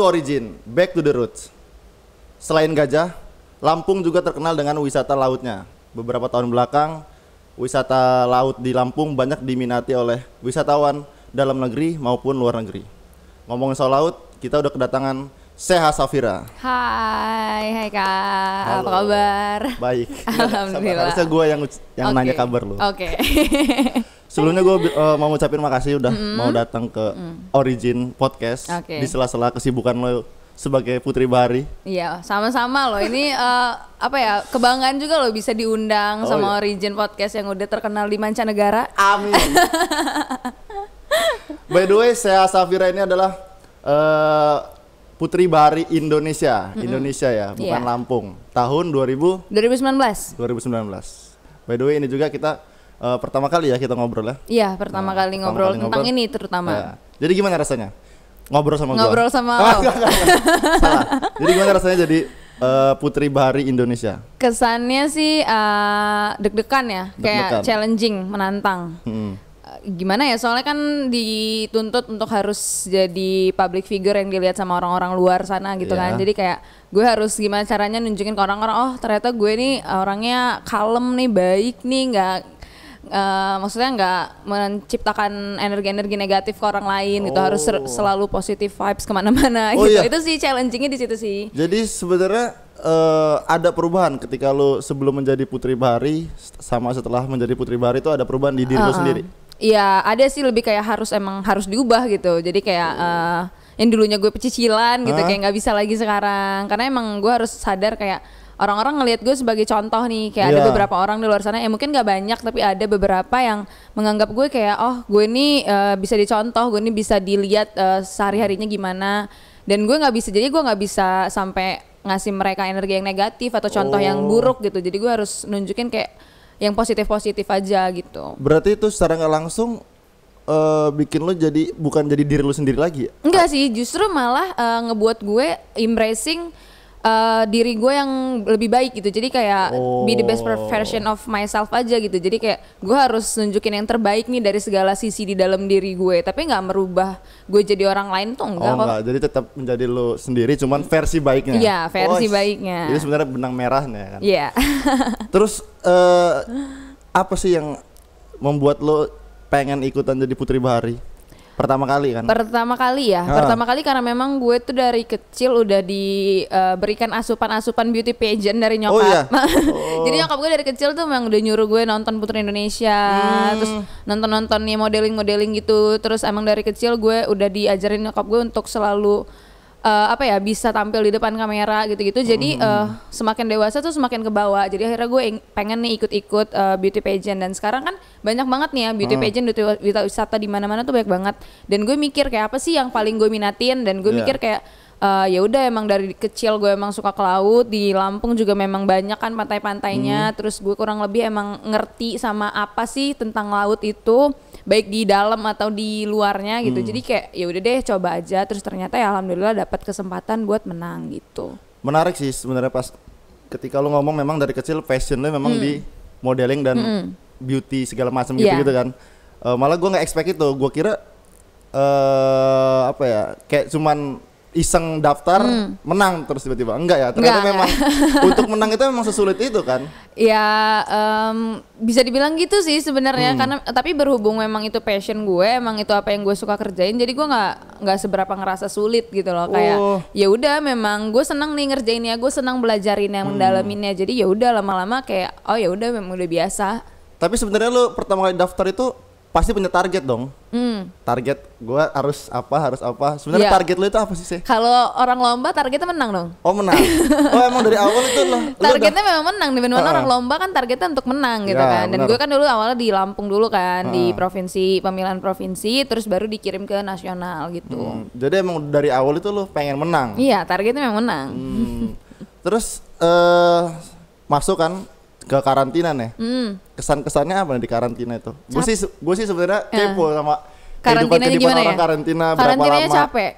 to origin, back to the roots. Selain gajah, Lampung juga terkenal dengan wisata lautnya. Beberapa tahun belakang, wisata laut di Lampung banyak diminati oleh wisatawan dalam negeri maupun luar negeri. Ngomongin soal laut, kita udah kedatangan Seha Safira. Hai, hai kak, Halo. apa kabar? Baik. Alhamdulillah. Harusnya gue yang yang Oke. nanya kabar lu. Oke. Sebelumnya gue mau ngucapin makasih udah mau datang ke Origin Podcast Oke. di sela-sela kesibukan lo sebagai Putri Bahari. Iya, sama-sama loh. Ini eh, apa ya? Kebanggaan juga loh bisa diundang Oh, sama iya. Origin Podcast yang udah terkenal di mancanegara. Amin. By the way, saya Safira ini adalah eh, Putri Bahari Indonesia, Indonesia ya, bukan Iya. Lampung. Tahun 2000 2019. 2019. By the way, ini juga kita eh, pertama kali ya kita ngobrol ya. Iya, pertama Nah, kali pertama ngobrol kali tentang ngobrol. ini terutama. Ya. Jadi gimana rasanya? Ngobrol sama gua? Ngobrol sama Ah, lo. enggak, enggak, enggak. Salah. Jadi gimana rasanya jadi eh, Putri Bahari Indonesia? Kesannya sih eh, deg-degan ya, kayak Deg-degan. challenging, menantang. Hmm. Gimana ya soalnya kan dituntut untuk harus jadi public figure yang dilihat sama orang-orang luar sana gitu Iya. kan jadi kayak gue harus gimana caranya nunjukin ke orang-orang oh ternyata gue nih orangnya kalem nih baik nih nggak eh, maksudnya nggak menciptakan energi-energi negatif ke orang lain gitu harus Oh. selalu positif vibes ke mana-mana Oh, gitu iya. itu sih challengingnya di situ sih Jadi sebenarnya eh, ada perubahan ketika lu sebelum menjadi Putri Bahari sama setelah menjadi Putri Bahari itu ada perubahan di diri lu Uh-uh. sendiri. Iya, ada sih lebih kayak harus emang harus diubah gitu. Jadi kayak eh, yang dulunya gue pecicilan gitu, Hah? kayak nggak bisa lagi sekarang. Karena emang gue harus sadar kayak orang-orang ngelihat gue sebagai contoh nih. Kayak ada Iya. beberapa orang di luar sana, ya mungkin nggak banyak, tapi ada beberapa yang menganggap gue kayak oh gue ini eh, bisa dicontoh, gue ini bisa dilihat eh, sehari-harinya gimana. Dan gue nggak bisa, jadi gue nggak bisa sampai ngasih mereka energi yang negatif atau contoh yang Oh. buruk gitu. Jadi gue harus nunjukin kayak yang positif-positif aja gitu. Berarti itu secara nggak langsung eh, bikin lu jadi bukan jadi diri lu sendiri lagi ya? Enggak sih, justru malah eh, ngebuat gue embracing eh, diri gue yang lebih baik gitu. Jadi kayak be the best Oh. version of myself aja gitu. Jadi kayak gue harus nunjukin yang terbaik nih dari segala sisi di dalam diri gue. Tapi nggak merubah gue jadi orang lain tuh enggak oh kok. enggak, jadi tetap menjadi lu sendiri cuman versi baiknya. Iya, versi Oh, baiknya. Jadi sebenarnya benang merahnya kan. Iya. Terus eh, apa sih yang membuat lu pengen ikutan jadi Putri Bahari? Pertama kali kan? Pertama kali ya, Ah. pertama kali karena memang gue tuh dari kecil udah diberikan asupan-asupan beauty pageant dari nyokap. Oh iya? Jadi nyokap gue dari kecil tuh memang udah nyuruh gue nonton Putri Indonesia, Hmm. terus nonton-nonton nih modeling-modeling gitu. Terus emang dari kecil gue udah diajarin nyokap gue untuk selalu eh, apa ya bisa tampil di depan kamera gitu-gitu. Jadi Hmm. eh, semakin dewasa tuh semakin ke bawah. Jadi akhirnya gue pengen nih ikut-ikut eh, beauty pageant dan sekarang kan banyak banget nih ya beauty Hmm. pageant wi- wisata di mana-mana tuh banyak banget. Dan gue mikir kayak apa sih yang paling gue minatin dan gue Iya. mikir kayak eh, ya udah emang dari kecil gue emang suka ke laut di Lampung juga memang banyak kan Hmm. pantai-pantainya terus gue kurang lebih emang ngerti sama apa sih tentang laut itu baik di dalam atau di luarnya Hmm. gitu jadi kayak ya udah deh coba aja terus ternyata ya alhamdulillah dapat kesempatan buat menang gitu Menarik sih sebenarnya pas ketika lu ngomong memang dari kecil passion lu memang di modeling dan beauty segala macam Iya. gitu-gitu kan. Eh, malah gua nggak expect itu. Gua kira eh apa ya? Kayak cuman iseng daftar menang terus tiba-tiba. Enggak ya ternyata Enggak, memang untuk menang itu memang sesulit itu kan? Ya em, bisa dibilang gitu sih sebenarnya. Hmm. karena tapi berhubung memang itu passion gue emang itu apa yang gue suka kerjain jadi gue nggak nggak seberapa ngerasa sulit gitu loh. Kayak Oh. ya udah memang gue senang nih ngerjainnya gue senang belajarin yang Hmm. mendalaminnya jadi ya udah lama-lama kayak oh ya udah memang udah biasa. Tapi sebenarnya lu pertama kali daftar itu pasti punya target dong. Hmm. target gua harus apa harus apa. Sebenarnya Iya. target lu itu apa sih sih kalau orang lomba targetnya menang dong. Oh menang. Oh emang dari awal itu lo targetnya memang menang di mana Ah. orang lomba kan targetnya untuk menang gitu Ya, kan. Dan gue kan dulu awalnya di Lampung dulu kan di Ah. provinsi pemilihan provinsi terus baru dikirim ke nasional gitu. Hmm, jadi emang dari awal itu lu pengen menang? Iya targetnya memang menang. Hmm. Terus eh masuk kan ke karantina nih. Hmm. Kesan-kesannya apa nih di karantina itu? Gue sih gue sih sebenarnya kepo sama kehidupan Karantinanya kehidupan gimana orang ya? karantina berapa Karantinanya lama. capek.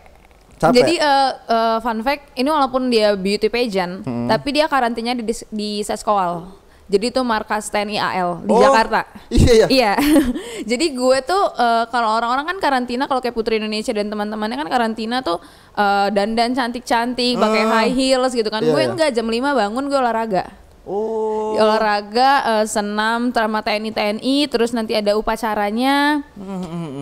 Capek? Jadi eh, eh, fun fact, ini walaupun dia beauty pageant, Hmm. tapi dia karantinanya di, di seskoal. Jadi itu markas TNI AL di Oh, Jakarta. Iya iya. Iya. Jadi gue tuh eh, kalau orang-orang kan karantina kalau kayak Putri Indonesia dan teman-temannya kan karantina tuh eh, dandan cantik-cantik, pakai Ah. high heels gitu kan. Iya, gue iya. enggak jam 5 bangun gue olahraga. Oh. Olahraga eh, senam sama TNI TNI terus nanti ada upacaranya.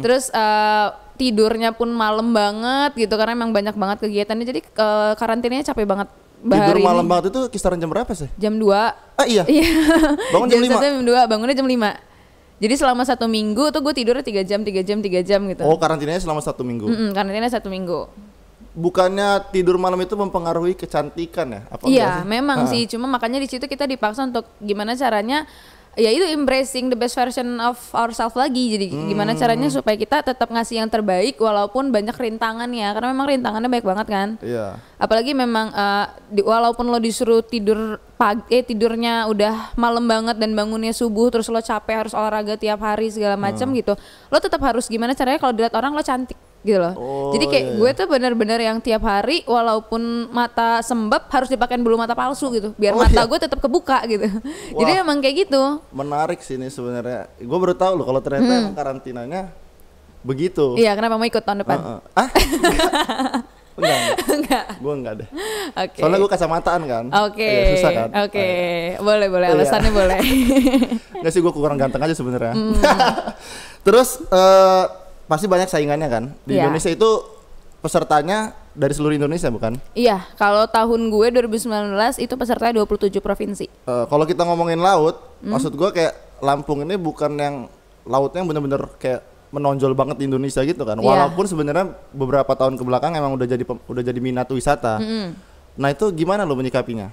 Terus eh, tidurnya pun malam banget gitu karena emang banyak banget kegiatannya. Jadi eh, karantinanya capek banget. Tidur malam ini. banget itu kisaran jam berapa sih? Jam 2 Ah iya. Iya. Bangun jam lima? jam 2, bangunnya jam 5. Jadi selama satu minggu tuh gue tidurnya 3 jam, 3 jam, 3 jam gitu. Oh karantinanya selama satu minggu. Mm-mm, karantina satu minggu. Bukannya tidur malam itu mempengaruhi kecantikan ya? Apa Iya, sih? memang Ah. sih. Cuma makanya di situ kita dipaksa untuk gimana caranya ya itu embracing the best version of ourselves lagi. Jadi gimana caranya Hmm. supaya kita tetap ngasih yang terbaik walaupun banyak rintangannya. Karena memang rintangannya banyak banget kan. Iya. Apalagi memang eh, di- walaupun lo disuruh tidur pagi eh tidurnya udah malam banget dan bangunnya subuh terus lo capek harus olahraga tiap hari segala macam Hmm. gitu. Lo tetap harus gimana caranya kalau dilihat orang lo cantik gitu loh. Oh, Jadi kayak iya, gue tuh bener-bener yang tiap hari walaupun mata sembab harus dipakein bulu mata palsu gitu biar Oh, mata iya. gue tetap kebuka gitu. Jadi Wah. emang kayak gitu. Menarik sih ini sebenarnya. Gue baru tahu loh kalau ternyata emang karantinanya begitu. Hmm. Iya, kenapa mau ikut tahun depan? Heeh. Ah? enggak. enggak. Gue enggak deh. Oke. Soalnya gue kacamataan kan. Oke. Iya, susah kan. Oke. Boleh, boleh. Iya. Alasannya boleh. Enggak sih gue kurang ganteng aja sebenarnya. Hmm. Terus eh, pasti banyak saingannya kan. Di Iya. Indonesia itu pesertanya dari seluruh Indonesia bukan? Iya, kalau tahun gue 2019 itu pesertanya 27 provinsi. Eh, kalau kita ngomongin laut, Hmm? maksud gue kayak Lampung ini bukan yang lautnya bener-bener kayak menonjol banget di Indonesia gitu kan. Iya. Walaupun sebenarnya beberapa tahun ke belakang emang udah jadi udah jadi minat wisata. Nah itu gimana lo menyikapinya?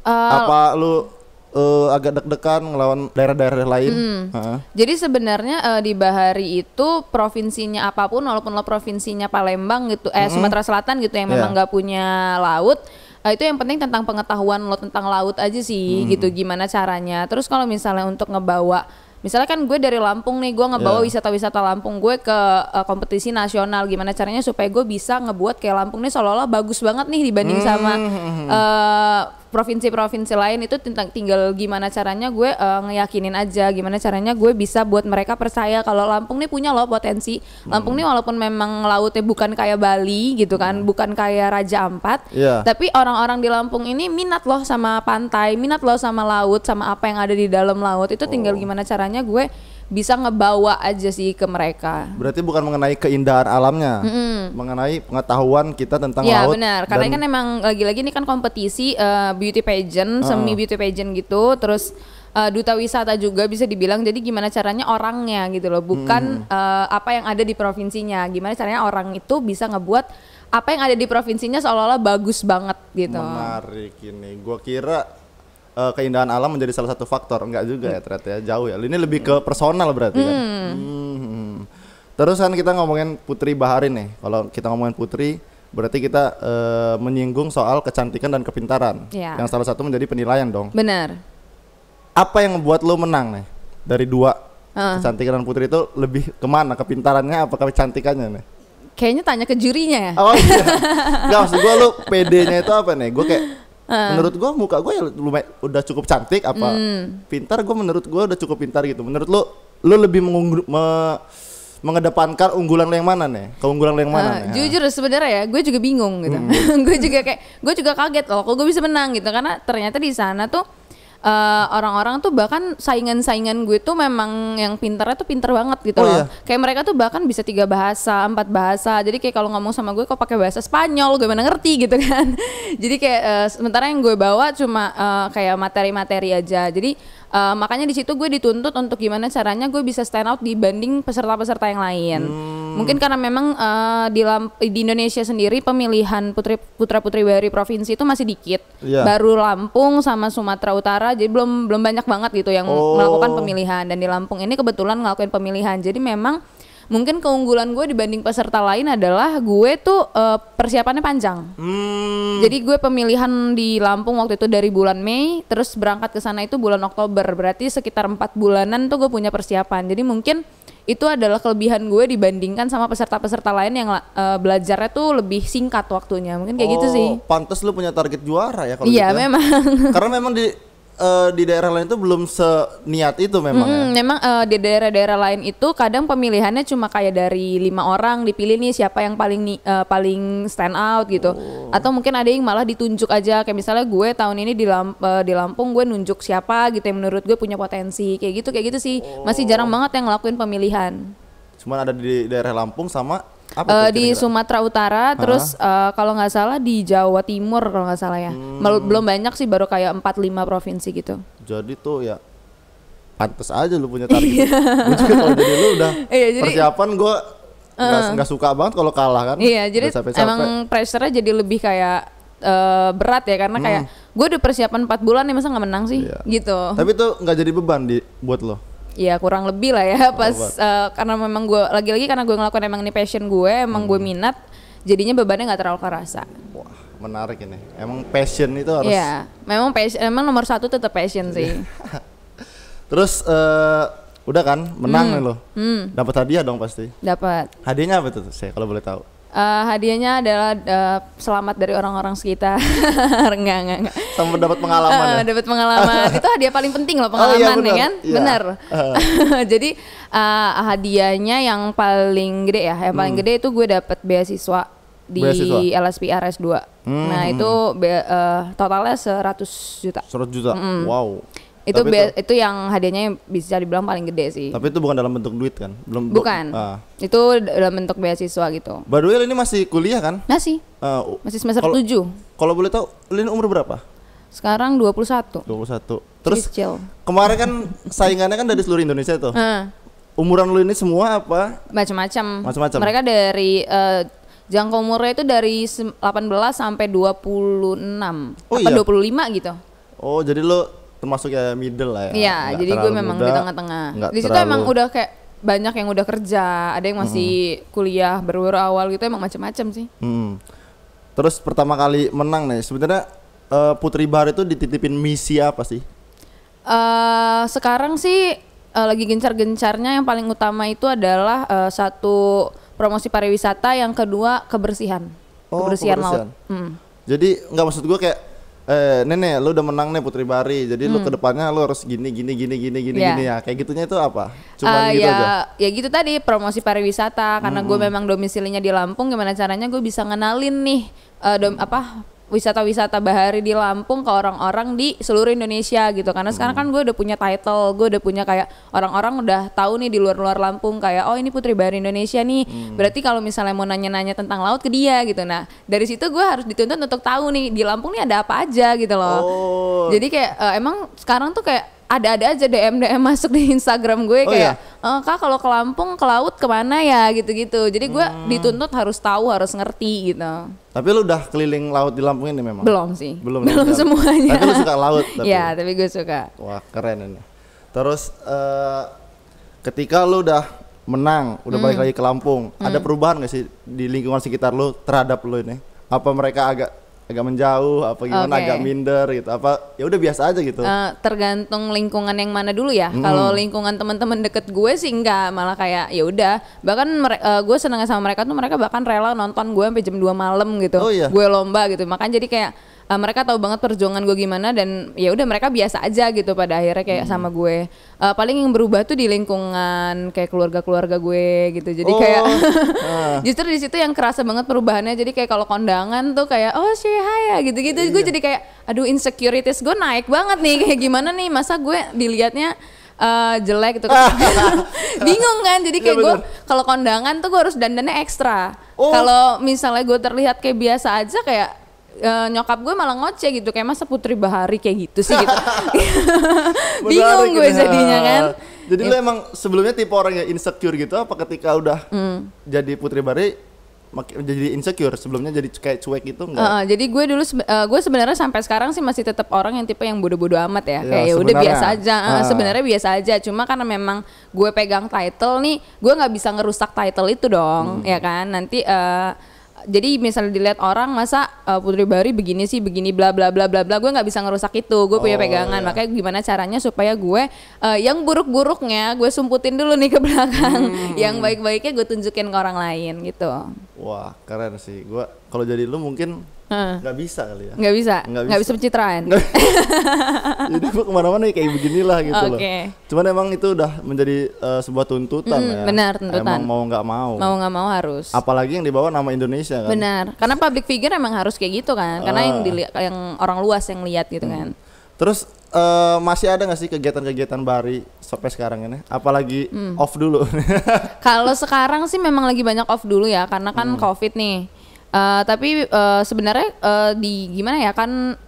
Eh, Apa lu eh, agak deg-degan ngelawan daerah-daerah lain? Hmm. Heeh. Jadi sebenarnya eh, di Bahari itu provinsinya apa pun walaupun lo provinsinya Palembang gitu eh Sumatera Selatan gitu yang memang Iya. nggak punya laut eh, itu yang penting tentang pengetahuan lo tentang laut aja sih gitu gimana caranya. Terus kalau misalnya untuk ngebawa Misalnya kan gue dari Lampung nih, gue ngebawa Iya. wisata-wisata Lampung gue ke eh, kompetisi nasional. Gimana caranya supaya gue bisa ngebuat kayak Lampung nih seolah-olah bagus banget nih dibanding sama eh, provinsi-provinsi lain itu tentang tinggal gimana caranya gue eh, ngeyakinin aja gimana caranya gue bisa buat mereka percaya kalau Lampung nih punya loh potensi Lampung nih walaupun memang lautnya bukan kayak Bali gitu kan bukan kayak Raja Ampat Iya. tapi orang-orang di Lampung ini minat loh sama pantai minat loh sama laut sama apa yang ada di dalam laut itu tinggal Oh. gimana caranya gue bisa ngebawa aja sih ke mereka Berarti bukan mengenai keindahan alamnya, mengenai pengetahuan kita tentang Iya laut. benar, karena dan- kan emang lagi-lagi ini kan kompetisi eh, beauty pageant, semi beauty pageant gitu, terus eh, duta wisata juga bisa dibilang. Jadi gimana caranya orangnya gitu loh, bukan eh, apa yang ada di provinsinya. Gimana caranya orang itu bisa ngebuat apa yang ada di provinsinya seolah-olah bagus banget gitu. Menarik ini. Gua kira eh, keindahan alam menjadi salah satu faktor, enggak juga ya ternyata ya jauh ya. Ini lebih ke personal berarti kan. Hmm. Terus kan kita ngomongin Putri Bahari nih. Kalau kita ngomongin Putri, berarti kita eh, menyinggung soal kecantikan dan kepintaran. Iya. Yang salah satu menjadi penilaian dong. Benar. Apa yang membuat lo menang nih dari dua Heeh. kecantikan dan Putri itu lebih ke mana? Kepintarannya apa kecantikannya nih? Kayaknya tanya ke jurinya ya. Oh iya. Gak maksud gue lu PD-nya itu apa nih? Gue kayak menurut gue muka gue ya lumayan udah cukup cantik apa pintar gue menurut gue udah cukup pintar gitu. Menurut lu lu lebih mengunggu- me- mengedepankan unggulan lu yang mana nih? Keunggulan lu yang mana Eh, nih? jujur sebenarnya ya, gue juga bingung gitu. gue juga kayak, gue juga kaget loh, kok gue bisa menang gitu karena ternyata di sana tuh eh, orang-orang tuh bahkan saingan-saingan gue tuh memang yang pinternya tuh pinter banget gitu Oh, loh. iya? Kayak mereka tuh bahkan bisa tiga bahasa, empat bahasa. Jadi kayak kalau ngomong sama gue kok pakai bahasa Spanyol, gue mana ngerti gitu kan. Jadi kayak eh, sementara yang gue bawa cuma eh, kayak materi-materi aja. Jadi eh, makanya di situ gue dituntut untuk gimana caranya gue bisa stand out dibanding peserta-peserta yang lain. Mungkin karena memang eh, di di Indonesia sendiri pemilihan putri putra putri bahari provinsi itu masih dikit. Iya. Baru Lampung sama Sumatera Utara jadi belum belum banyak banget gitu yang Oh. melakukan pemilihan dan di Lampung ini kebetulan ngelakuin pemilihan. Jadi memang mungkin keunggulan gue dibanding peserta lain adalah gue tuh eh, persiapannya panjang. Hmm, Jadi gue pemilihan di Lampung waktu itu dari bulan Mei, terus berangkat ke sana itu bulan Oktober. Berarti sekitar empat bulanan tuh gue punya persiapan. Jadi mungkin itu adalah kelebihan gue dibandingkan sama peserta-peserta lain yang eh, belajarnya tuh lebih singkat waktunya. Mungkin kayak gitu oh, sih. Pantes lu punya target juara ya kalau Iya gitu ya. memang. Karena memang di eh, di daerah lain itu belum seniat itu memang ya. Mm, memang eh, di daerah-daerah lain itu kadang pemilihannya cuma kayak dari lima orang dipilih nih siapa yang paling eh, paling stand out gitu. Oh. Atau mungkin ada yang malah ditunjuk aja kayak misalnya gue tahun ini di, Lam- eh, di Lampung gue nunjuk siapa gitu yang menurut gue punya potensi kayak gitu kayak gitu sih. Masih jarang Oh. banget yang ngelakuin pemilihan. Cuman ada di daerah Lampung sama apa tuh di? Sumatera Utara, terus eh, kalau nggak salah di Jawa Timur kalau nggak salah ya. Hmm. Belum banyak sih, baru kayak 4-5 provinsi gitu. Jadi tuh ya pantes aja lu punya target. Gua juga kalau jadi lu udah Iya, jadi- persiapan gua nggak nggak suka banget kalau kalah kan. Iya, jadi emang pressure-nya jadi lebih kayak eh, berat ya karena kayak gue udah persiapan 4 bulan nih masa nggak menang sih Hmm. Iya. gitu. Tapi tuh nggak jadi beban di buat lo. Ya kurang lebih lah ya pas eh, karena memang gue lagi-lagi karena gue ngelakuin emang ini passion gue, emang Hmm. gue minat, jadinya bebannya nggak terlalu kerasa. Wah, menarik ini. Emang passion itu harus. Iya, memang passion, emang nomor satu tetap passion sih. Terus eh, udah kan menang nih lo. Hmm. Dapat hadiah dong pasti. Dapat. Hadiahnya apa tuh? Saya kalau boleh tahu. Eh, hadiahnya adalah eh, selamat dari orang-orang sekitar. enggak, enggak, enggak. Sama dapat pengalaman ya. Eh, dapat pengalaman. itu hadiah paling penting loh Oh, pengalaman iya, ya benar. kan? Iya. Benar. Jadi eh, hadiahnya yang paling gede ya, yang paling gede itu gue dapat beasiswa di Hmm. Beasiswa? Hmm. LSPR S2. Nah, itu be- eh, totalnya 100 juta. 100 juta. Wow. Itu be- itu yang hadiahnya bisa dibilang paling gede sih. Tapi itu bukan dalam bentuk duit kan? Belum. bu- Bukan. Ah. Itu dalam bentuk beasiswa gitu. By the way, ini masih kuliah kan? Masih, Eh, masih semester Kalau- 7. Kalau boleh tahu, lo ini umur berapa? Sekarang 21. 21. Terus Kecil. kemarin kan saingannya kan dari seluruh Indonesia tuh. Heeh. Umuran lu ini semua apa? macam-macam. Macam-macam. Mereka dari eh, jangka umurnya itu dari sem- 18 sampai 26 Oh apa iya? 25 gitu. Oh, jadi lu termasuk ya middle lah ya. Iya, jadi gue memang muda, di tengah-tengah. Di situ terlalu- emang udah kayak banyak yang udah kerja, ada yang masih kuliah baru-baru awal gitu emang macam-macam sih. Hmm. Terus pertama kali menang nih, sebenarnya eh, Putri Bahar itu dititipin misi apa sih? eh sekarang sih eh, lagi gencar-gencarnya yang paling utama itu adalah eh, satu promosi pariwisata, yang kedua kebersihan. Oh, kebersihan, kebersihan. laut. Hmm. Jadi nggak maksud gue kayak eh nenek lu udah menang nih Putri Bahari. Jadi lu ke depannya lu harus gini gini gini gini gini Hmm. Iya. gini ya. Kayak gitunya itu apa? Cuma Eh, gitu ya, aja. ya gitu tadi promosi pariwisata karena gue memang domisilinya di Lampung gimana caranya gue bisa ngenalin nih eh, dom, apa wisata-wisata bahari di Lampung ke orang-orang di seluruh Indonesia gitu karena sekarang kan gue udah punya title gue udah punya kayak orang-orang udah tahu nih di luar-luar Lampung kayak oh ini Putri Bahari Indonesia nih berarti kalau misalnya mau nanya-nanya tentang laut ke dia gitu nah dari situ gue harus dituntut untuk tahu nih di Lampung nih ada apa aja gitu loh Oh. jadi kayak eh, emang sekarang tuh kayak ada-ada aja DM DM masuk di Instagram gue Oh, kayak "Eh, kak kalau ke Lampung ke laut ke mana ya gitu-gitu. Jadi gue Hmm. dituntut harus tahu harus ngerti gitu. Tapi lu udah keliling laut di Lampung ini memang? Belum sih. Belum, Belum semuanya. Tapi lu suka laut tapi? Iya tapi gue suka. Wah keren ini. Terus eh, ketika lu udah menang, udah Hmm. balik lagi ke Lampung, ada perubahan gak sih di lingkungan sekitar lu terhadap lu ini? Apa mereka agak agak menjauh, apa gimana, Oke. agak minder gitu? Apa ya udah biasa aja gitu? Eh, tergantung lingkungan yang mana dulu ya. Kalau lingkungan teman-teman deket gue sih enggak, malah kayak ya udah. Bahkan eh, gue seneng sama mereka tuh mereka bahkan rela nonton gue sampai jam 2 malam gitu. Oh iya? Gue lomba gitu. Makanya jadi kayak eh, mereka tahu banget perjuangan gue gimana dan ya udah mereka biasa aja gitu pada akhirnya kayak Hmm. sama gue. Eh, paling yang berubah tuh di lingkungan kayak keluarga-keluarga gue gitu. Jadi Oh, kayak ah. justru di situ yang kerasa banget perubahannya. Jadi kayak kalau kondangan tuh kayak oh sih hai ya gitu-gitu. Iya. Gue jadi kayak aduh insecurities gue naik banget nih kayak gimana nih masa gue dilihatnya eh, jelek gitu bingung kan jadi kayak Iya, gue kalau kondangan tuh gue harus dandannya ekstra Oh. kalau misalnya gue terlihat kayak biasa aja kayak eh, nyokap gue malah ngoceh gitu kayak masa putri bahari kayak gitu sih gitu bingung gue ini. jadinya kan Jadi lu emang sebelumnya tipe orang yang insecure gitu apa ketika udah Hmm. jadi Putri Bahari jadi insecure sebelumnya jadi kayak cuek gitu enggak? Heeh, jadi gue dulu sebe- eh, gue sebenarnya sampai sekarang sih masih tetap orang yang tipe yang bodoh-bodoh amat ya. Ya, kayak ya udah biasa aja. Eh, Ah. sebenarnya biasa aja. Cuma karena memang gue pegang title nih, gue nggak bisa ngerusak title itu dong, Hmm. ya kan? Nanti eh, jadi misalnya dilihat orang masa eh, Putri Bahari begini sih begini bla bla bla bla bla gue nggak bisa ngerusak itu gue punya Oh, pegangan iya. makanya gimana caranya supaya gue eh, yang buruk-buruknya gue sumputin dulu nih ke belakang Hmm. yang baik-baiknya gue tunjukin ke orang lain gitu Wah keren sih. Gua kalau jadi lu mungkin. Nggak bisa kali ya. Nggak bisa? Nggak bisa. bisa pencitraan? Jadi gue ke mana-mana ya kayak beginilah gitu loh. Oke. cuman emang itu udah menjadi eh, sebuah tuntutan Mm, ya. benar, tuntutan. emang mau nggak mau. mau nggak mau harus. Apalagi yang dibawa nama Indonesia kan? Benar. Karena public figure emang harus kayak gitu kan. Karena yang Ah. dilihat yang orang luas yang lihat gitu kan. Terus eh, masih ada nggak sih kegiatan-kegiatan Bari sampai sekarang ini? Apalagi Hmm. off dulu. Kalau sekarang sih memang lagi banyak off dulu ya. Karena kan covid nih. Eh, tapi eh, sebenarnya eh, di gimana ya kan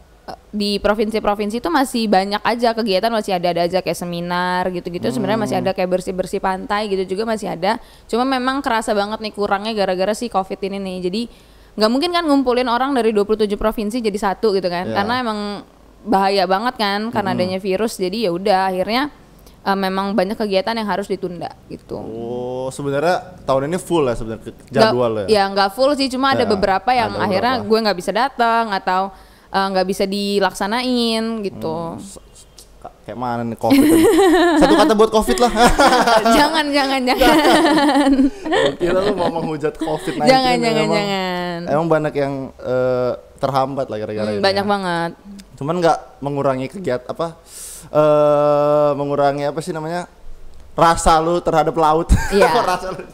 di provinsi-provinsi itu masih banyak aja kegiatan masih ada ada aja kayak seminar gitu-gitu sebenarnya masih ada kayak bersih-bersih pantai gitu juga masih ada. Cuma memang kerasa banget nih kurangnya gara-gara si covid ini nih. Jadi nggak mungkin kan ngumpulin orang dari 27 provinsi jadi satu gitu kan. Ya. Karena emang bahaya banget kan karena adanya virus. Jadi ya udah akhirnya eh, memang banyak kegiatan yang harus ditunda gitu. oh sebenarnya tahun ini full ya sebenarnya jadwal ya? ya nggak full sih cuma ada Ya, beberapa yang ada akhirnya beberapa. gue nggak bisa datang atau eh, nggak bisa dilaksanain gitu. Ka- kayak mana nih covid satu kata buat covid lah. Jangan jangan jangan. Kira lu mau menghujat covid 19 jangan jangan emang, jangan emang banyak yang eh, terhambat lah gara-gara Hmm, banyak ya. banget. Cuman nggak mengurangi kegiatan apa eh mengurangi apa sih namanya? Rasa lu terhadap laut. Iya. rasa lu?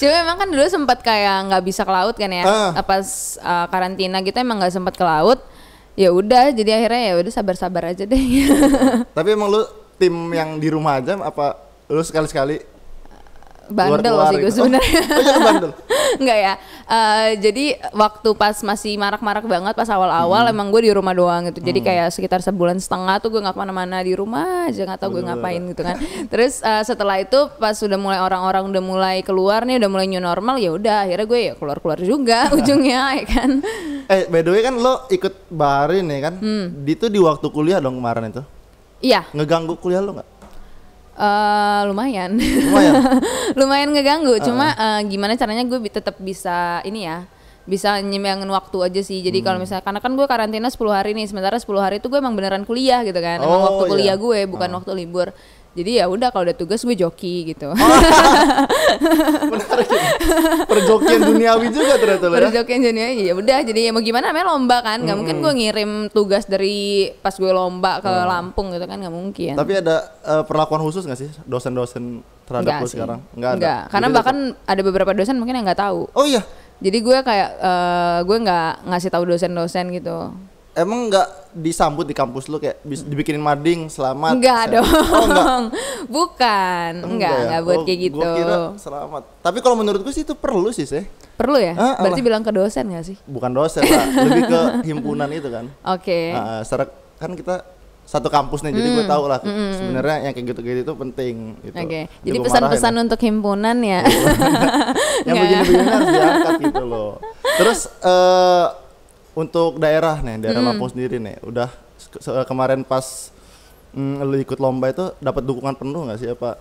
Cuma memang kan dulu sempat kayak nggak bisa ke laut kan ya? Ah. pas eh, karantina gitu emang nggak sempat ke laut ya udah jadi akhirnya ya udah sabar-sabar aja deh. Tapi emang lu tim yang di rumah aja apa lu sekali-sekali bandel keluar-keluar sih gue gitu? sebenarnya Oh, oh, bandel. Enggak ya. Eh, jadi waktu pas masih marak-marak banget pas Hmm. awal-awal emang gue di rumah doang gitu. Jadi kayak sekitar sebulan setengah tuh gue nggak ke mana-mana di rumah aja nggak tahu gue ngapain gitu kan. Terus eh, setelah itu pas udah mulai orang-orang udah mulai keluar nih udah mulai new normal ya udah akhirnya gue ya keluar-keluar juga ujungnya ya kan. eh by the way kan lo ikut barin nih kan Hmm. di itu di waktu kuliah dong kemarin itu Iya, ngeganggu kuliah lo nggak eh, lumayan. lumayan? Lumayan ngeganggu. Cuma eh, gimana caranya gue bi- tetap bisa ini ya bisa nyimbangin waktu aja sih. Jadi kalau Hmm. misalnya karena kan gue karantina 10 hari nih sementara 10 hari itu gue emang beneran kuliah gitu kan. Emang Oh, waktu kuliah iya. gue bukan waktu libur jadi ya udah kalau udah tugas gue joki gitu. Oh, menarik ya. perjokian duniawi juga ternyata ya? Berjokian jadinya ya udah. Jadi ya mau gimana namanya lomba kan. Nggak mungkin Hmm. gue ngirim tugas dari pas gue lomba ke Lampung gitu kan nggak mungkin. Tapi ada eh, perlakuan khusus nggak sih dosen-dosen terhadap Enggak lo sekarang? Nggak ada? Enggak, karena Jadi bahkan ada beberapa dosen mungkin yang nggak tahu. Tetap- oh iya? Jadi gue kayak eh, gue nggak ngasih tahu dosen-dosen gitu. Emang nggak disambut di kampus lo kayak bis- dibikinin mading selamat Enggak Saya- dong. oh enggak Bukan. Enggak, ya? enggak buat Oh, kayak gitu. gua kira selamat tapi kalau menurut gue sih itu perlu sih sih Perlu ya? Ah, Berarti alah. bilang ke dosen gak sih? bukan dosen lah lebih ke himpunan itu kan Oke. Ah, secara kan kita satu kampus nih jadi gue tahu lah sebenarnya yang kayak gitu-gitu itu penting gitu. Oke. Jadi Jadi pesan-pesan untuk himpunan ya. ya. yang begini-begini harus diangkat gitu loh terus eh untuk daerah nih daerah Lampung sendiri nih udah se- kemarin pas mm, lu ikut lomba itu dapat dukungan penuh nggak sih apa?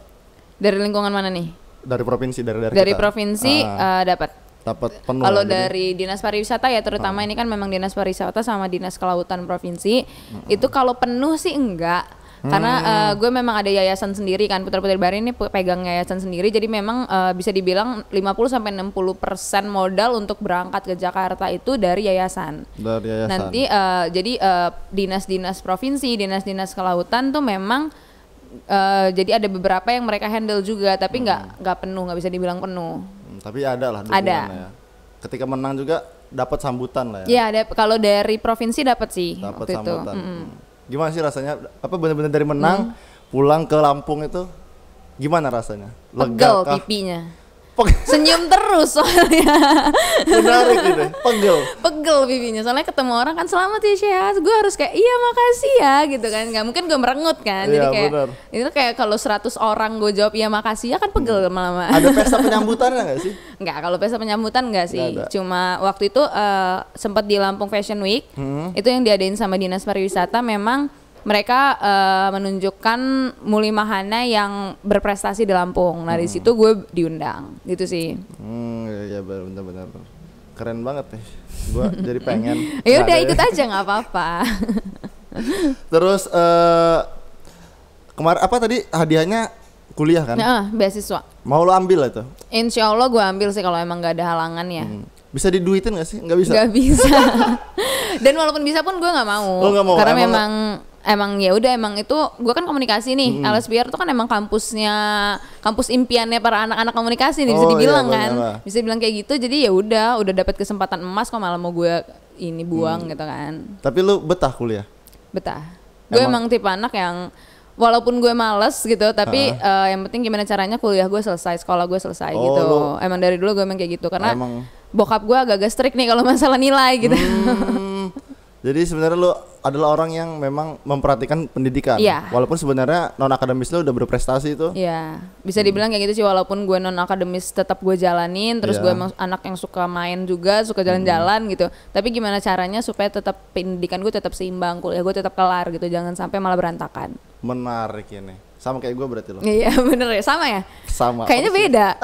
Dari lingkungan mana nih? dari provinsi dari dari, Dari kita? provinsi Ah, eh, dapat. dapat penuh Kalau dari dinas pariwisata ya terutama ini kan memang dinas pariwisata sama dinas kelautan provinsi itu kalau penuh sih enggak karena eh, gue memang ada yayasan sendiri kan Putra Putri Bari ini pe- pegang yayasan sendiri jadi memang eh, bisa dibilang 50 sampai 60 persen modal untuk berangkat ke Jakarta itu dari yayasan. dari yayasan Nanti eh, jadi eh, dinas-dinas provinsi, dinas-dinas kelautan tuh memang eh, jadi ada beberapa yang mereka handle juga tapi nggak nggak penuh nggak bisa dibilang penuh. Hmm, tapi ada lah Ada. ya. ketika menang juga dapat sambutan lah ya Ya, ada kalau dari provinsi dapat sih dapat waktu itu. sambutan. Mm-mm. Hmm. Gimana sih rasanya? Apa benar-benar dari menang pulang ke Lampung itu gimana rasanya? Pegel kah? pipinya. Senyum terus soalnya. Menarik gitu. Pegel. Pegel pipinya. Soalnya ketemu orang kan selamat ya Syah. Gue harus kayak iya makasih ya gitu kan. Gak mungkin gue merengut kan. Jadi Iya, kayak benar. itu kayak kalau 100 orang gue jawab iya makasih ya kan pegel lama-lama. Ada pesta penyambutannya nggak sih? Enggak, kalau pesta penyambutan enggak sih. Ada. Cuma waktu itu eh, sempat di Lampung Fashion Week. Hmm. Itu yang diadain sama Dinas Pariwisata memang mereka eh, menunjukkan Muli Mahana yang berprestasi di Lampung. Nah, di situ gue diundang. Gitu sih. Hmm, ya, ya benar-benar. Keren banget nih. Gua jadi pengen. Ya udah ikut aja nggak apa-apa. Terus eh kemarin apa tadi hadiahnya kuliah kan? Nah, beasiswa. Mau lo ambil itu? Insya Allah gue ambil sih kalau emang nggak ada halangan ya. Hmm. Bisa diduitin gak sih? Nggak bisa. Gak bisa. Dan walaupun bisa pun gue nggak mau. Oh, nggak mau. Karena Emang- memang emang ya udah emang itu gue kan komunikasi nih. LSPR tuh kan emang kampusnya kampus impiannya para anak-anak komunikasi nih bisa Oh, iya, dibilang benar, kan. Pak. Bisa bilang kayak gitu. Jadi ya udah udah dapat kesempatan emas kok malah mau gue ini buang Hmm. gitu kan. Tapi lu betah kuliah. Betah. Gue Emang- emang tipe anak yang walaupun gue males gitu, tapi eh, yang penting gimana caranya kuliah gue selesai, sekolah gue selesai Oh, gitu. lu- Emang dari dulu gue emang kayak gitu karena Emang- bokap gue agak-agak strict nih kalau masalah nilai gitu. Hmm, jadi sebenarnya lu adalah orang yang memang memperhatikan pendidikan. Iya. Walaupun sebenarnya non akademis lu udah berprestasi itu. Iya, bisa dibilang kayak gitu sih walaupun gue non akademis tetap gue jalanin, terus Iya. gue emang anak yang suka main juga, suka jalan-jalan gitu. Tapi gimana caranya supaya tetap pendidikan gue tetap seimbang, kuliah gue tetap kelar gitu, jangan sampai malah berantakan. Menarik ini. Sama kayak gue berarti lo. Iya bener ya, sama ya. Sama. Kayaknya Apa beda.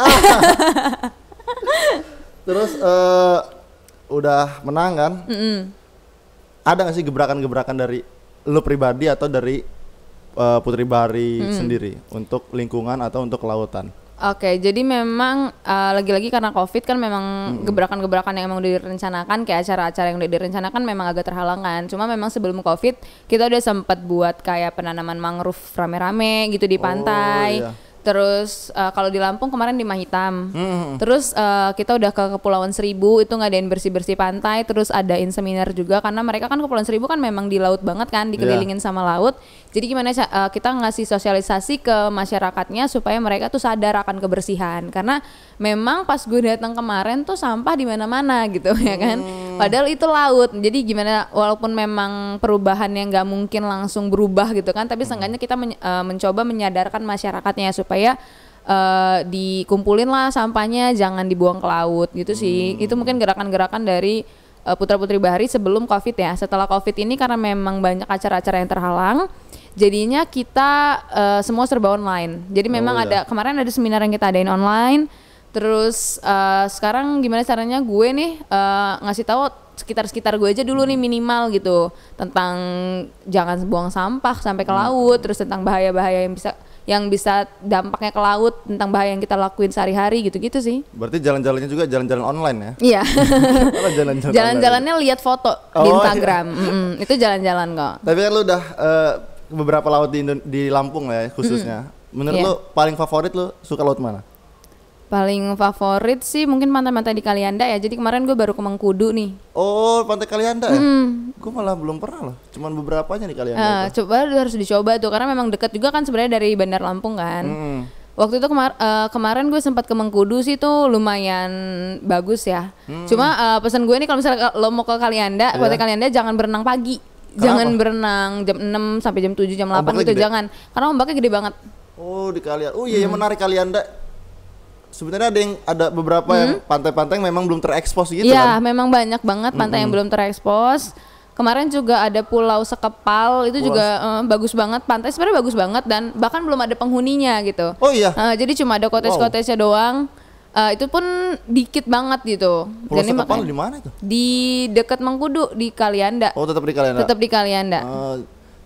Terus eh udah menang kan? Mm-mm. Ada gak sih gebrakan-gebrakan dari lu pribadi atau dari eh, Putri Bahari sendiri untuk lingkungan atau untuk kelautan? Oke, jadi memang uh, lagi-lagi karena COVID kan memang gebrakan-gebrakan yang emang udah direncanakan kayak acara-acara yang udah direncanakan memang agak terhalangan. Cuma memang sebelum COVID kita udah sempat buat kayak penanaman mangrove rame-rame gitu di Oh, pantai. iya. Terus uh, kalau di Lampung kemarin di Mahitam. Hmm. Terus uh, kita udah ke Kepulauan Seribu itu ngadain bersih-bersih pantai, terus adain seminar juga karena mereka kan Kepulauan Seribu kan memang di laut banget kan, dikelilingin sama laut. Jadi gimana uh, kita ngasih sosialisasi ke masyarakatnya supaya mereka tuh sadar akan kebersihan karena memang pas gue datang kemarin tuh sampah di mana-mana gitu ya kan. Padahal itu laut. Jadi gimana walaupun memang perubahan yang nggak mungkin langsung berubah gitu kan, tapi seenggaknya kita men- uh, mencoba menyadarkan masyarakatnya supaya eh, dikumpulin lah sampahnya jangan dibuang ke laut gitu sih. Itu mungkin gerakan-gerakan dari eh, putra-putri bahari sebelum covid ya. Setelah covid ini karena memang banyak acara-acara yang terhalang jadinya kita eh, semua serba online. Jadi memang Oh, ada kemarin ada seminar yang kita adain online. Terus eh, sekarang gimana caranya gue nih eh, ngasih tahu sekitar-sekitar gue aja dulu nih minimal gitu. Tentang jangan buang sampah sampai ke laut terus tentang bahaya-bahaya yang bisa yang bisa dampaknya ke laut tentang bahaya yang kita lakuin sehari-hari gitu-gitu sih Berarti jalan-jalannya juga jalan-jalan online ya? iya jalan-jalan jalan-jalannya lihat foto di Oh, Instagram Mm-mm, itu jalan-jalan kok? Tapi kan lu udah eh, beberapa laut di, Indo- di Lampung lah ya khususnya. Menurut Iya. lu paling favorit lu suka laut mana? Paling favorit sih mungkin pantai-pantai di Kalianda ya jadi kemarin gue baru ke Mengkudu nih Oh, Pantai Kalianda ya? Hmm. Gue malah belum pernah loh. Cuman beberapa aja di Kalianda. Eh, itu. coba harus dicoba tuh karena memang dekat juga kan sebenarnya dari Bandar Lampung kan. Hmm. Waktu itu kemar eh, kemarin gue sempat ke Mengkudu sih tuh lumayan bagus ya. Hmm. Cuma eh, pesan gue nih kalau misalnya lo mau ke Kalianda, Iya. Pantai Kalianda jangan berenang pagi. Jangan berenang jam 6 sampai jam 7 jam 8 Ombaknya gitu gede? jangan. Karena ombaknya gede banget. Oh, di Kalianda. Oh iya, yang Hmm. menarik Kalianda. Sebenarnya ada yang ada beberapa yang pantai-pantai yang memang belum terekspos gitu Hmm? Iya, kan. memang banyak banget pantai yang belum terekspos. Kemarin juga ada Pulau Sekepal itu juga eh, bagus banget pantai sebenarnya bagus banget dan bahkan belum ada penghuninya gitu. Oh iya. Eh, jadi cuma ada cottage-cottage doang. Eh, itu pun dikit banget gitu. Pulau ini Sekepal di mana itu? di dekat Mengkudu di Kalianda. Oh, tetap di Kalianda. Tetap di Kalianda. Oh,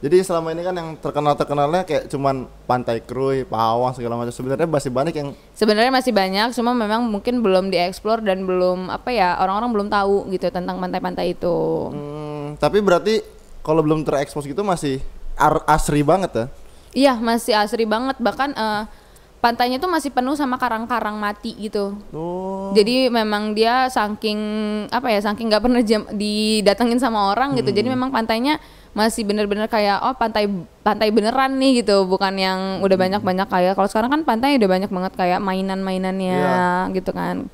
jadi selama ini kan yang terkenal-terkenalnya kayak cuman Pantai Krui, Pawang segala macam. Sebenarnya masih banyak yang Sebenarnya masih banyak, cuma memang mungkin belum dieksplor dan belum apa ya orang-orang belum tahu gitu tentang pantai-pantai itu. hmm, tapi berarti kalau belum terekspos gitu masih asri banget ya. Iya masih asri banget bahkan eh, pantainya tuh masih penuh sama karang-karang mati gitu. Oh. Jadi memang dia saking apa ya saking nggak pernah jam, didatengin sama orang gitu. Jadi memang pantainya masih bener-bener kayak oh pantai pantai beneran nih gitu, bukan yang udah banyak-banyak kayak kalau sekarang kan pantai udah banyak banget kayak mainan-mainannya gitu kan.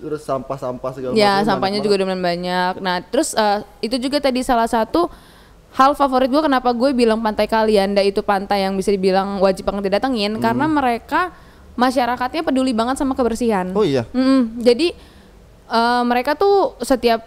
Terus sampah-sampah segala Ya macam sampahnya banyak juga udah lumayan banyak. Nah terus eh, itu juga tadi salah satu hal favorit gue kenapa gue bilang pantai Kalianda itu pantai yang bisa dibilang wajib banget didatengin karena mereka masyarakatnya peduli banget sama kebersihan. Oh iya. Mm, jadi eh, mereka tuh setiap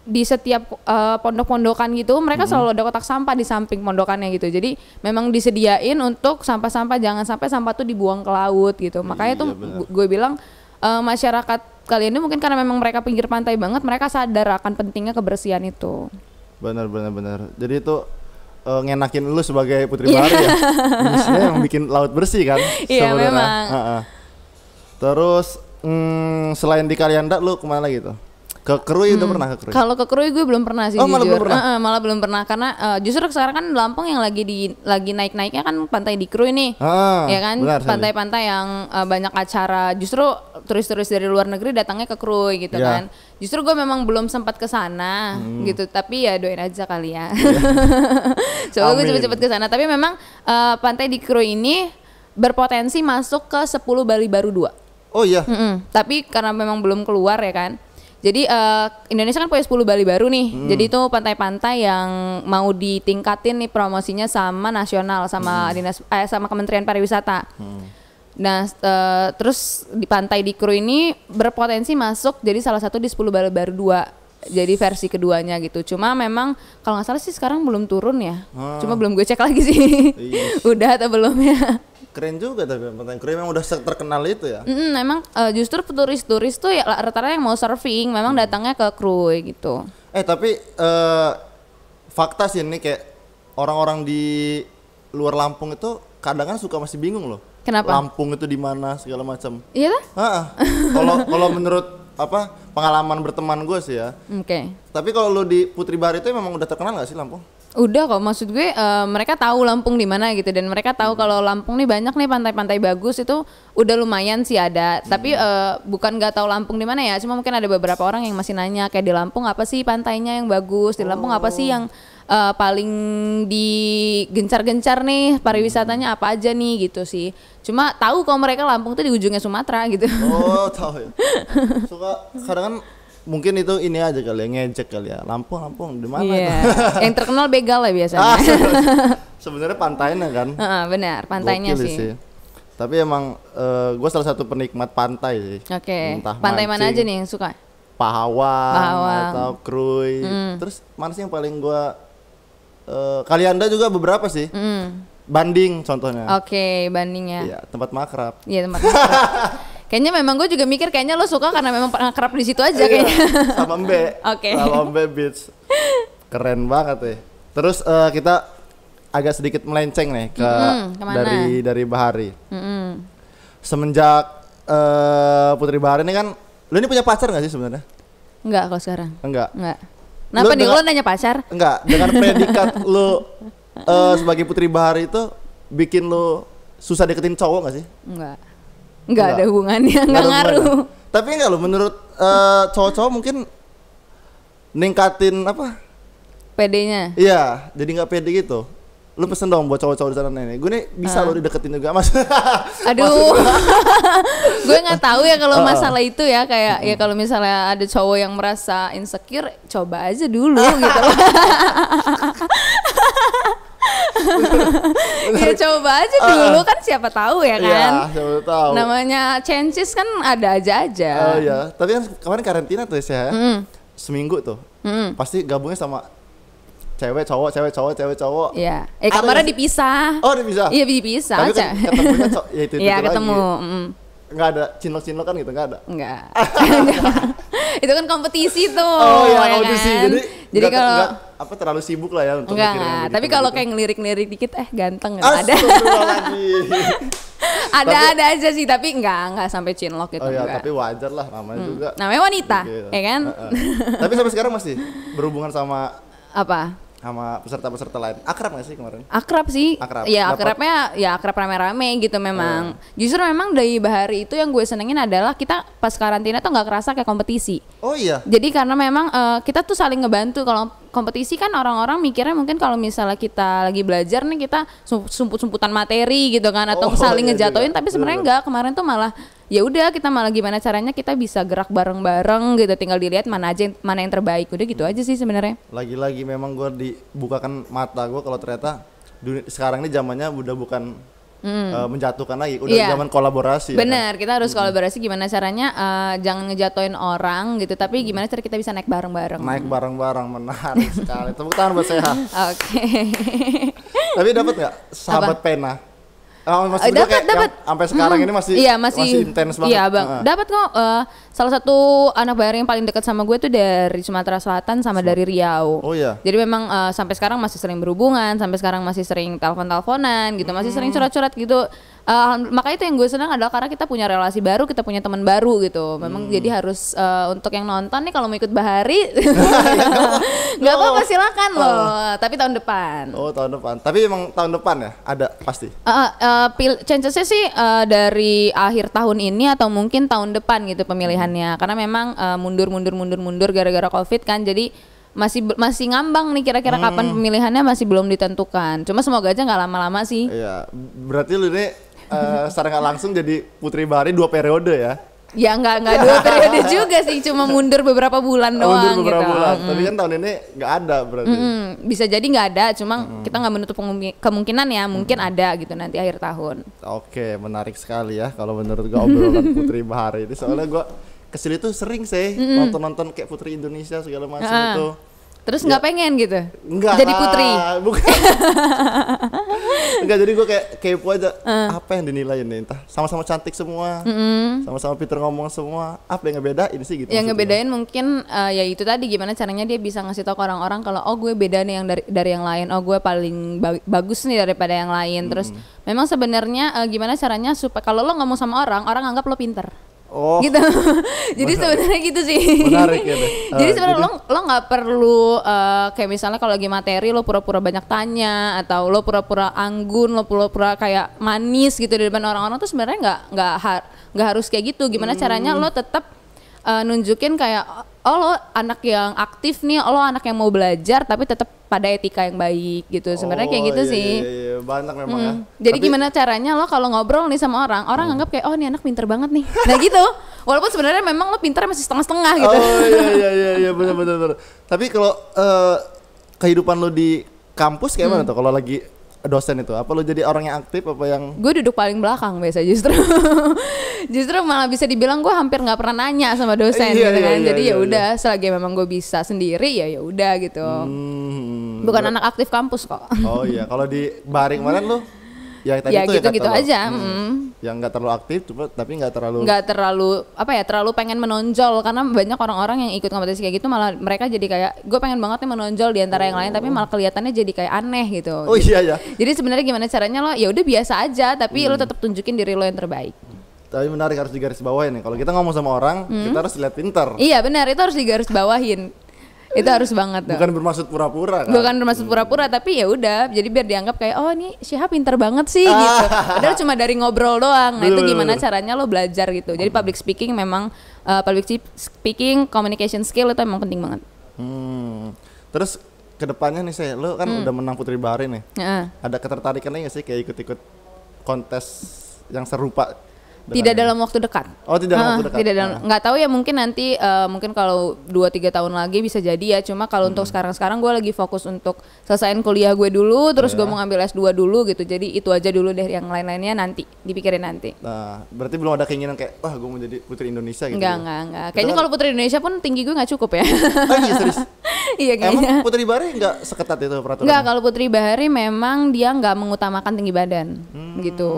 di setiap eh, pondok-pondokan gitu mereka selalu ada kotak sampah di samping pondokannya gitu. Jadi memang disediain untuk sampah-sampah jangan sampai sampah tuh dibuang ke laut gitu. Makanya tuh gu- gue bilang eh, masyarakat kalian ini mungkin karena memang mereka pinggir pantai banget mereka sadar akan pentingnya kebersihan itu. Benar benar benar. Jadi itu eh, ngenakin lu sebagai putri Iya. bahari ya. Maksudnya yang bikin laut bersih kan. Iya, memang. Ha-ha. Terus mm, selain di Kalianda lu ke mana lagi tuh? Ke Krui udah pernah ke Krui? Kalau ke Krui gue belum pernah sih Oh, malah belum pernah? Heeh, malah belum pernah karena eh, justru sekarang kan Lampung yang lagi di lagi naik-naiknya kan pantai di Krui nih. Ah, ya kan pantai-pantai yang eh, banyak acara justru turis-turis dari luar negeri datangnya ke Krui gitu Ya. kan. Justru gue memang belum sempat ke sana Hmm. gitu tapi ya doain aja kali ya. Iya. Coba gue cepet-cepet ke sana tapi memang eh, pantai di Krui ini berpotensi masuk ke 10 Bali baru 2. Oh iya. Mm-mm. Tapi karena memang belum keluar ya kan. Jadi eh, Indonesia kan punya 10 Bali baru nih. Hmm. Jadi itu pantai-pantai yang mau ditingkatin nih promosinya sama nasional sama dinas eh, sama Kementerian Pariwisata. Nah, eh, terus di pantai di Kru ini berpotensi masuk jadi salah satu di 10 Bali baru 2. Jadi versi keduanya gitu. Cuma memang kalau nggak salah sih sekarang belum turun ya. Cuma belum gue cek lagi sih. Iya. Udah atau belum ya? Keren juga tapi pantai Krui memang udah terkenal itu ya. Mm, memang eh, justru turis-turis tuh ya rata-rata yang mau surfing memang datangnya ke Krui gitu. Eh tapi eh, fakta sih ini kayak orang-orang di luar Lampung itu kadang kan suka masih bingung loh. Kenapa? Lampung itu di mana segala macam. Iya lah? Ah, kalau kalau menurut apa pengalaman berteman gue sih ya. Oke. Tapi kalau lu di Putri Bahari itu memang udah terkenal gak sih Lampung? Udah kok maksud gue eh, mereka tahu Lampung di mana gitu dan mereka tahu kalau Lampung nih banyak nih pantai-pantai bagus itu udah lumayan sih ada. Tapi eh, bukan nggak tahu Lampung di mana ya, cuma mungkin ada beberapa orang yang masih nanya kayak di Lampung apa sih pantainya yang bagus, di Lampung apa sih yang eh, paling digencar-gencar nih pariwisatanya apa aja nih gitu sih. Cuma tahu kalau mereka Lampung tuh di ujungnya Sumatera gitu. Oh tahu ya. Suka kadang kan mungkin itu ini aja kali ya ngejek kali ya. Lampung Lampung di mana? Itu? yang terkenal begal lah biasanya. Ah, se- sebenarnya pantainya kan. Heeh, benar, pantainya Gokil sih. Tapi emang gue salah satu penikmat pantai sih. Oke. Entah Pantai mana mancing, aja nih yang suka? Pahawang, Pahawang. atau Krui. Terus mana sih yang paling gue eh Kalianda juga beberapa sih. Mm. Banding contohnya. Oke, bandingnya. Iya, tempat makrab. Iya tempat. kayaknya memang gue juga mikir kayaknya lo suka karena memang pernah kerap di situ aja Iya, kayaknya. sama Mbe. Oke. Sama Mbe Beach. Keren banget ya. Terus eh, kita agak sedikit melenceng nih ke Mm-mm, ke mana? dari dari Bahari. Mm-mm. Semenjak eh, Putri Bahari ini kan, lu ini punya pacar nggak sih sebenarnya? Enggak kalau sekarang. Enggak. Enggak. Kenapa Lo nih lo nanya pacar? Enggak, dengan predikat lu eh, sebagai Putri Bahari itu bikin lu susah deketin cowok gak sih? Enggak. Enggak Enggak. ada hubungannya, Nggak ngaruh. hubungannya. Tapi enggak lo menurut eh, cowok-cowok mungkin ningkatin apa? PD-nya. Iya, jadi nggak pede gitu. Lu pesen dong buat cowok-cowok di sana nih. Gue nih bisa lo dideketin juga, Mas. Aduh. gue nggak tahu ya kalau Uh-uh. masalah itu ya kayak ya kalau misalnya ada cowok yang merasa insecure, coba aja dulu gitu. Ya coba aja dulu kan siapa tahu ya kan. Uh-uh. Iya, siapa tahu. Namanya chances kan ada aja aja. Oh iya, tapi kan kemarin karantina tuh ya. Mm. Seminggu tuh. Mm. Pasti gabungnya sama cewek cowok, cewek cowok, cewek cowok. Iya. Eh Ada kamarnya nggak dipisah. Oh, dia bisa. Iya dipisah Tapi aja. kan ketemunya ya itu, Iya ketemu. mm. Enggak ada cinlok-cinlokan gitu, enggak ada. Enggak. itu kan kompetisi tuh. Oh iya, ya audisi. kan? Jadi jadi nggak- kalau nggak, apa terlalu sibuk lah ya untuk enggak, enggak. Tapi kalau kayak ngelirik-ngelirik dikit eh ganteng nggak ada. Ada Tapi- ada aja sih tapi enggak enggak sampai chinlock gitu oh iya, enggak. tapi wajar lah namanya juga. Namanya wanita, Gitu. ya kan? Tapi sampai sekarang masih berhubungan sama Apa? sama peserta-peserta lain. Akrab gak sih kemarin? Akrab sih. Akrab. Ya Dapat- akrabnya ya akrab rame-rame gitu memang. Justru memang dari Bahari itu yang gue senengin adalah kita pas karantina tuh nggak kerasa kayak kompetisi. Oh iya. Jadi karena memang eh, kita tuh saling ngebantu kalau kompetisi kan orang-orang mikirnya mungkin kalau misalnya kita lagi belajar nih kita sum- sumput-sumputan materi gitu kan atau Oh, saling iya ngejatoin juga. tapi sebenarnya enggak kemarin tuh malah ya udah kita malah gimana caranya kita bisa gerak bareng-bareng gitu tinggal dilihat mana aja yang- mana yang terbaik udah gitu aja sih sebenarnya. Lagi-lagi memang gue dibukakan mata gue kalau ternyata dunia, sekarang ini zamannya udah bukan eh, menjatuhkan lagi, udah Iya. zaman kolaborasi. ya kan? Bener, kita harus kolaborasi gimana caranya eh, jangan ngejatoin orang gitu, tapi gimana cara kita bisa naik bareng-bareng. Naik bareng-bareng menarik sekali. Tepuk tangan buat saya. Oke. Tapi dapat nggak sahabat pena? Oh, maksud dapat dapat sampai sekarang ini masih iya masih, intens banget. iya bang Heeh. dapat kok eh, salah satu anak bayar yang paling dekat sama gue tuh dari Sumatera Selatan sama dari Riau Oh iya. jadi memang eh, sampai sekarang masih sering berhubungan sampai sekarang masih sering telepon teleponan gitu masih Hmm. sering curhat curhat gitu Eh, makanya itu yang gue senang adalah karena kita punya relasi baru, kita punya teman baru gitu. Memang Hmm. jadi harus eh, untuk yang nonton nih kalau mau ikut Bahari, nggak apa-apa silakan loh. Tapi tahun depan. Oh tahun depan. Tapi emang tahun depan ya ada pasti. Uh, uh, pil- chancesnya sih uh, dari akhir tahun ini atau mungkin tahun depan gitu pemilihannya karena memang uh, mundur mundur mundur mundur gara-gara covid kan jadi masih masih ngambang nih kira-kira kapan pemilihannya masih belum ditentukan cuma semoga aja nggak lama-lama sih Iya. Berarti lu ini eh, secara nggak langsung jadi Putri Bahari dua periode ya. ya nggak nggak dua periode juga sih cuma mundur beberapa bulan doang Mundur beberapa gitu. bulan. Tapi kan tahun ini nggak ada berarti. Mm, bisa jadi nggak ada cuma kita nggak menutup kemungki- kemungkinan ya mungkin ada gitu nanti akhir tahun. Oke, menarik sekali ya kalau menurut gua obrolan Putri Bahari ini. Soalnya gua ke sini tuh sering sih nonton-nonton kayak Putri Indonesia segala macam itu. Terus nggak pengen gitu Enggak jadi putri Bukan. Enggak, jadi gua kayak kepo aja Ah. apa yang dinilai ini entah sama-sama cantik semua. Sama-sama Peter ngomong semua. Apa yang ngebedain sih gitu. yang ngebedain mungkin eh, ya itu tadi gimana caranya dia bisa ngasih tau ke orang-orang kalau oh gue beda nih yang dari dari yang lain oh gue paling ba- bagus nih daripada yang lain terus memang sebenarnya eh, gimana caranya supaya kalau lo ngomong sama orang orang anggap lo pinter Oh, gitu. Jadi sebenarnya gitu sih. Menarik ya deh. jadi sebenarnya lo lo nggak perlu eh, kayak misalnya kalau lagi materi lo pura-pura banyak tanya atau lo pura-pura anggun lo pura-pura kayak manis gitu di depan orang-orang tuh sebenarnya nggak nggak har- nggak harus kayak gitu. Gimana caranya lo tetap eh, nunjukin kayak oh lo anak yang aktif nih oh, lo anak yang mau belajar tapi tetap pada etika yang baik gitu sebenarnya kayak Oh, gitu iya, sih Iya, iya, banyak memang ya. Hmm. Jadi Tapi- gimana caranya lo kalau ngobrol nih sama orang, orang Hmm. anggap kayak oh ini anak pinter banget nih. Nah gitu. Walaupun sebenarnya memang lo pinter masih setengah-setengah gitu. Oh iya iya iya iya benar benar benar. Tapi kalau eh, kehidupan lu di kampus kayak Hmm. mana tuh kalau lagi dosen itu? Apa lu jadi orang yang aktif apa yang Gue duduk paling belakang biasa justru. justru malah bisa dibilang gue hampir nggak pernah nanya sama dosen Iya, gitu iya, kan. iya, Jadi iya, ya udah selagi memang gue bisa sendiri ya ya udah gitu. Hmm, Bukan anak aktif kampus kok. Oh iya, kalau di Bahari kemarin lu ya tadi ya tuh gitu-gitu kata lu, aja. hmm, mm. Yang nggak terlalu aktif cuma tapi nggak terlalu nggak terlalu apa ya terlalu pengen menonjol karena banyak orang-orang yang ikut kompetisi kayak gitu malah mereka jadi kayak gue pengen banget nih menonjol di antara yang lain tapi malah kelihatannya jadi kayak aneh gitu Oh iya ya. jadi sebenarnya gimana caranya lo ya udah biasa aja tapi Hmm. lo tetap tunjukin diri lo yang terbaik Tapi menarik harus digaris bawahi nih. Kalau kita ngomong sama orang, Hmm. kita harus lihat pinter. iya benar itu harus digaris bawahin itu harus banget tuh Bukan bermaksud pura-pura kan. bukan bermaksud pura-pura tapi ya udah jadi biar dianggap kayak oh nih Syihab pinter banget sih gitu padahal cuma dari ngobrol doang nah itu gimana caranya lo belajar gitu jadi public speaking memang uh, public spe- speaking communication skill itu emang penting banget Hmm. Terus ke depannya nih saya, lu kan Hmm. udah menang Putri Bahari nih. Heeh. Ada ketertarikan lagi nggak sih kayak ikut-ikut kontes yang serupa? Tidak dalam waktu dekat Oh tidak dalam Ah, waktu dekat. tidak dalam Ah. nggak tahu ya mungkin nanti eh, mungkin kalau 2 3 tahun lagi bisa jadi ya cuma kalau untuk Hmm. sekarang-sekarang gue lagi fokus untuk selesaiin kuliah gue dulu terus Iya. gue mau ngambil S2 dulu gitu jadi itu aja dulu deh yang lain-lainnya nanti dipikirin nanti Nah, berarti belum ada keinginan kayak wah gue mau jadi putri Indonesia gitu. Enggak, ya? enggak, enggak. Itu Kayaknya kan- kalau Putri Indonesia pun tinggi gue nggak cukup ya. Oh iya serius. iya Emang. Putri Bahari nggak seketat itu peraturan? Enggak, kalau Putri Bahari memang dia nggak mengutamakan tinggi badan Hmm. gitu.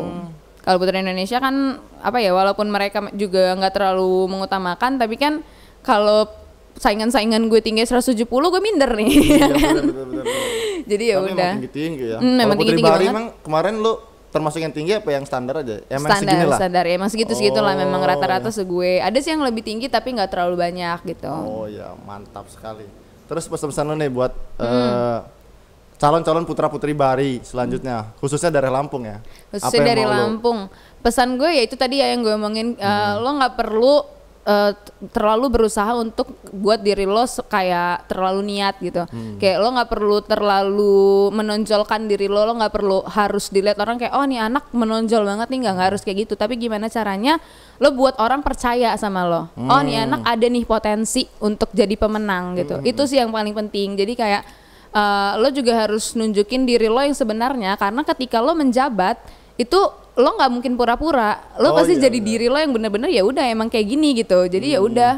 Kalau Putri Indonesia kan apa ya walaupun mereka juga nggak terlalu mengutamakan tapi kan kalau saingan-saingan gue tinggi 170 gue minder nih. Iya, bener, bener, bener, bener. Jadi ya udah. emang tinggi-tinggi ya. Kalau emang Putri tinggi-tinggi Bahari banget. emang kemarin lu termasuk yang tinggi apa yang standar aja? Emang standar segini lah. standar ya emang segitu segitu lah memang Oh, rata-rata segue ada sih yang lebih tinggi tapi nggak terlalu banyak gitu Oh ya mantap sekali. Terus pesan-pesan lu nih buat Hmm. eh, calon-calon putra putri Bahari selanjutnya, khususnya dari Lampung ya. Apa khususnya yang dari Lampung. Pesan gue ya itu tadi ya yang gue omongin eh, Hmm. lo nggak perlu t- terlalu berusaha untuk buat diri lo kayak terlalu niat gitu. Hmm. kayak lo nggak perlu terlalu menonjolkan diri lo lo nggak perlu harus dilihat orang kayak oh nih anak menonjol banget nih nggak harus kayak gitu. Tapi gimana caranya lo buat orang percaya sama lo. Oh nih anak ada nih potensi untuk jadi pemenang gitu. Itu sih yang paling penting. Jadi kayak eh, lo juga harus nunjukin diri lo yang sebenarnya karena ketika lo menjabat itu lo nggak mungkin pura-pura lo Oh, pasti iya, jadi iya. diri lo yang bener-bener ya udah emang kayak gini gitu jadi ya udah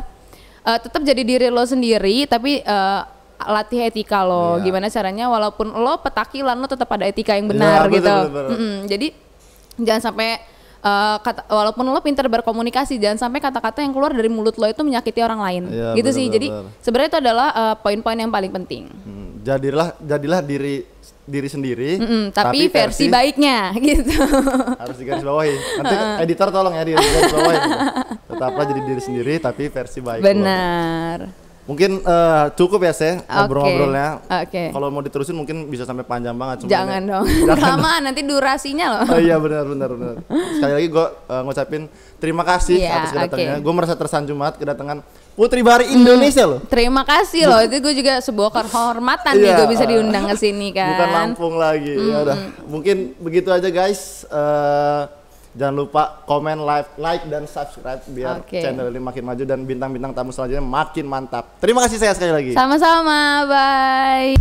eh, tetap jadi diri lo sendiri tapi eh, latih etika lo Iya. gimana caranya walaupun lo petakilan lo tetap ada etika yang benar betul, gitu betul, betul. Mm-mm. jadi jangan sampai eh, kata walaupun lo pintar berkomunikasi jangan sampai kata-kata yang keluar dari mulut lo itu menyakiti orang lain Iya, gitu betul, sih betul, jadi sebenarnya itu adalah eh, poin-poin yang paling penting Hmm, jadilah jadilah diri diri sendiri, Mm-mm, tapi, versi, baiknya gitu. harus digaris bawahi. Nanti editor tolong ya di garis bawahi. Tetaplah jadi diri sendiri tapi versi baik. lo. Mungkin eh, cukup ya saya ngobrol-ngobrolnya. Oke. Kalau mau diterusin mungkin bisa sampai panjang banget. cuman Jangan ya- dong. Jangan. Kelamaan nanti durasinya loh. Oh iya benar benar benar. Sekali lagi gue ngucapin terima kasih Iya, atas kedatangannya. oke. Gue merasa tersanjung banget kedatangan Putri Bari Indonesia loh. Terima kasih loh. Itu gue juga sebuah kehormatan nih Iya. gue bisa diundang ke sini kan. Bukan Lampung lagi. Ya udah. Mungkin begitu aja guys. Eh, jangan lupa komen, like, like dan subscribe biar Oke. channel ini makin maju dan bintang-bintang tamu selanjutnya makin mantap. Terima kasih saya sekali lagi. Sama-sama. Bye.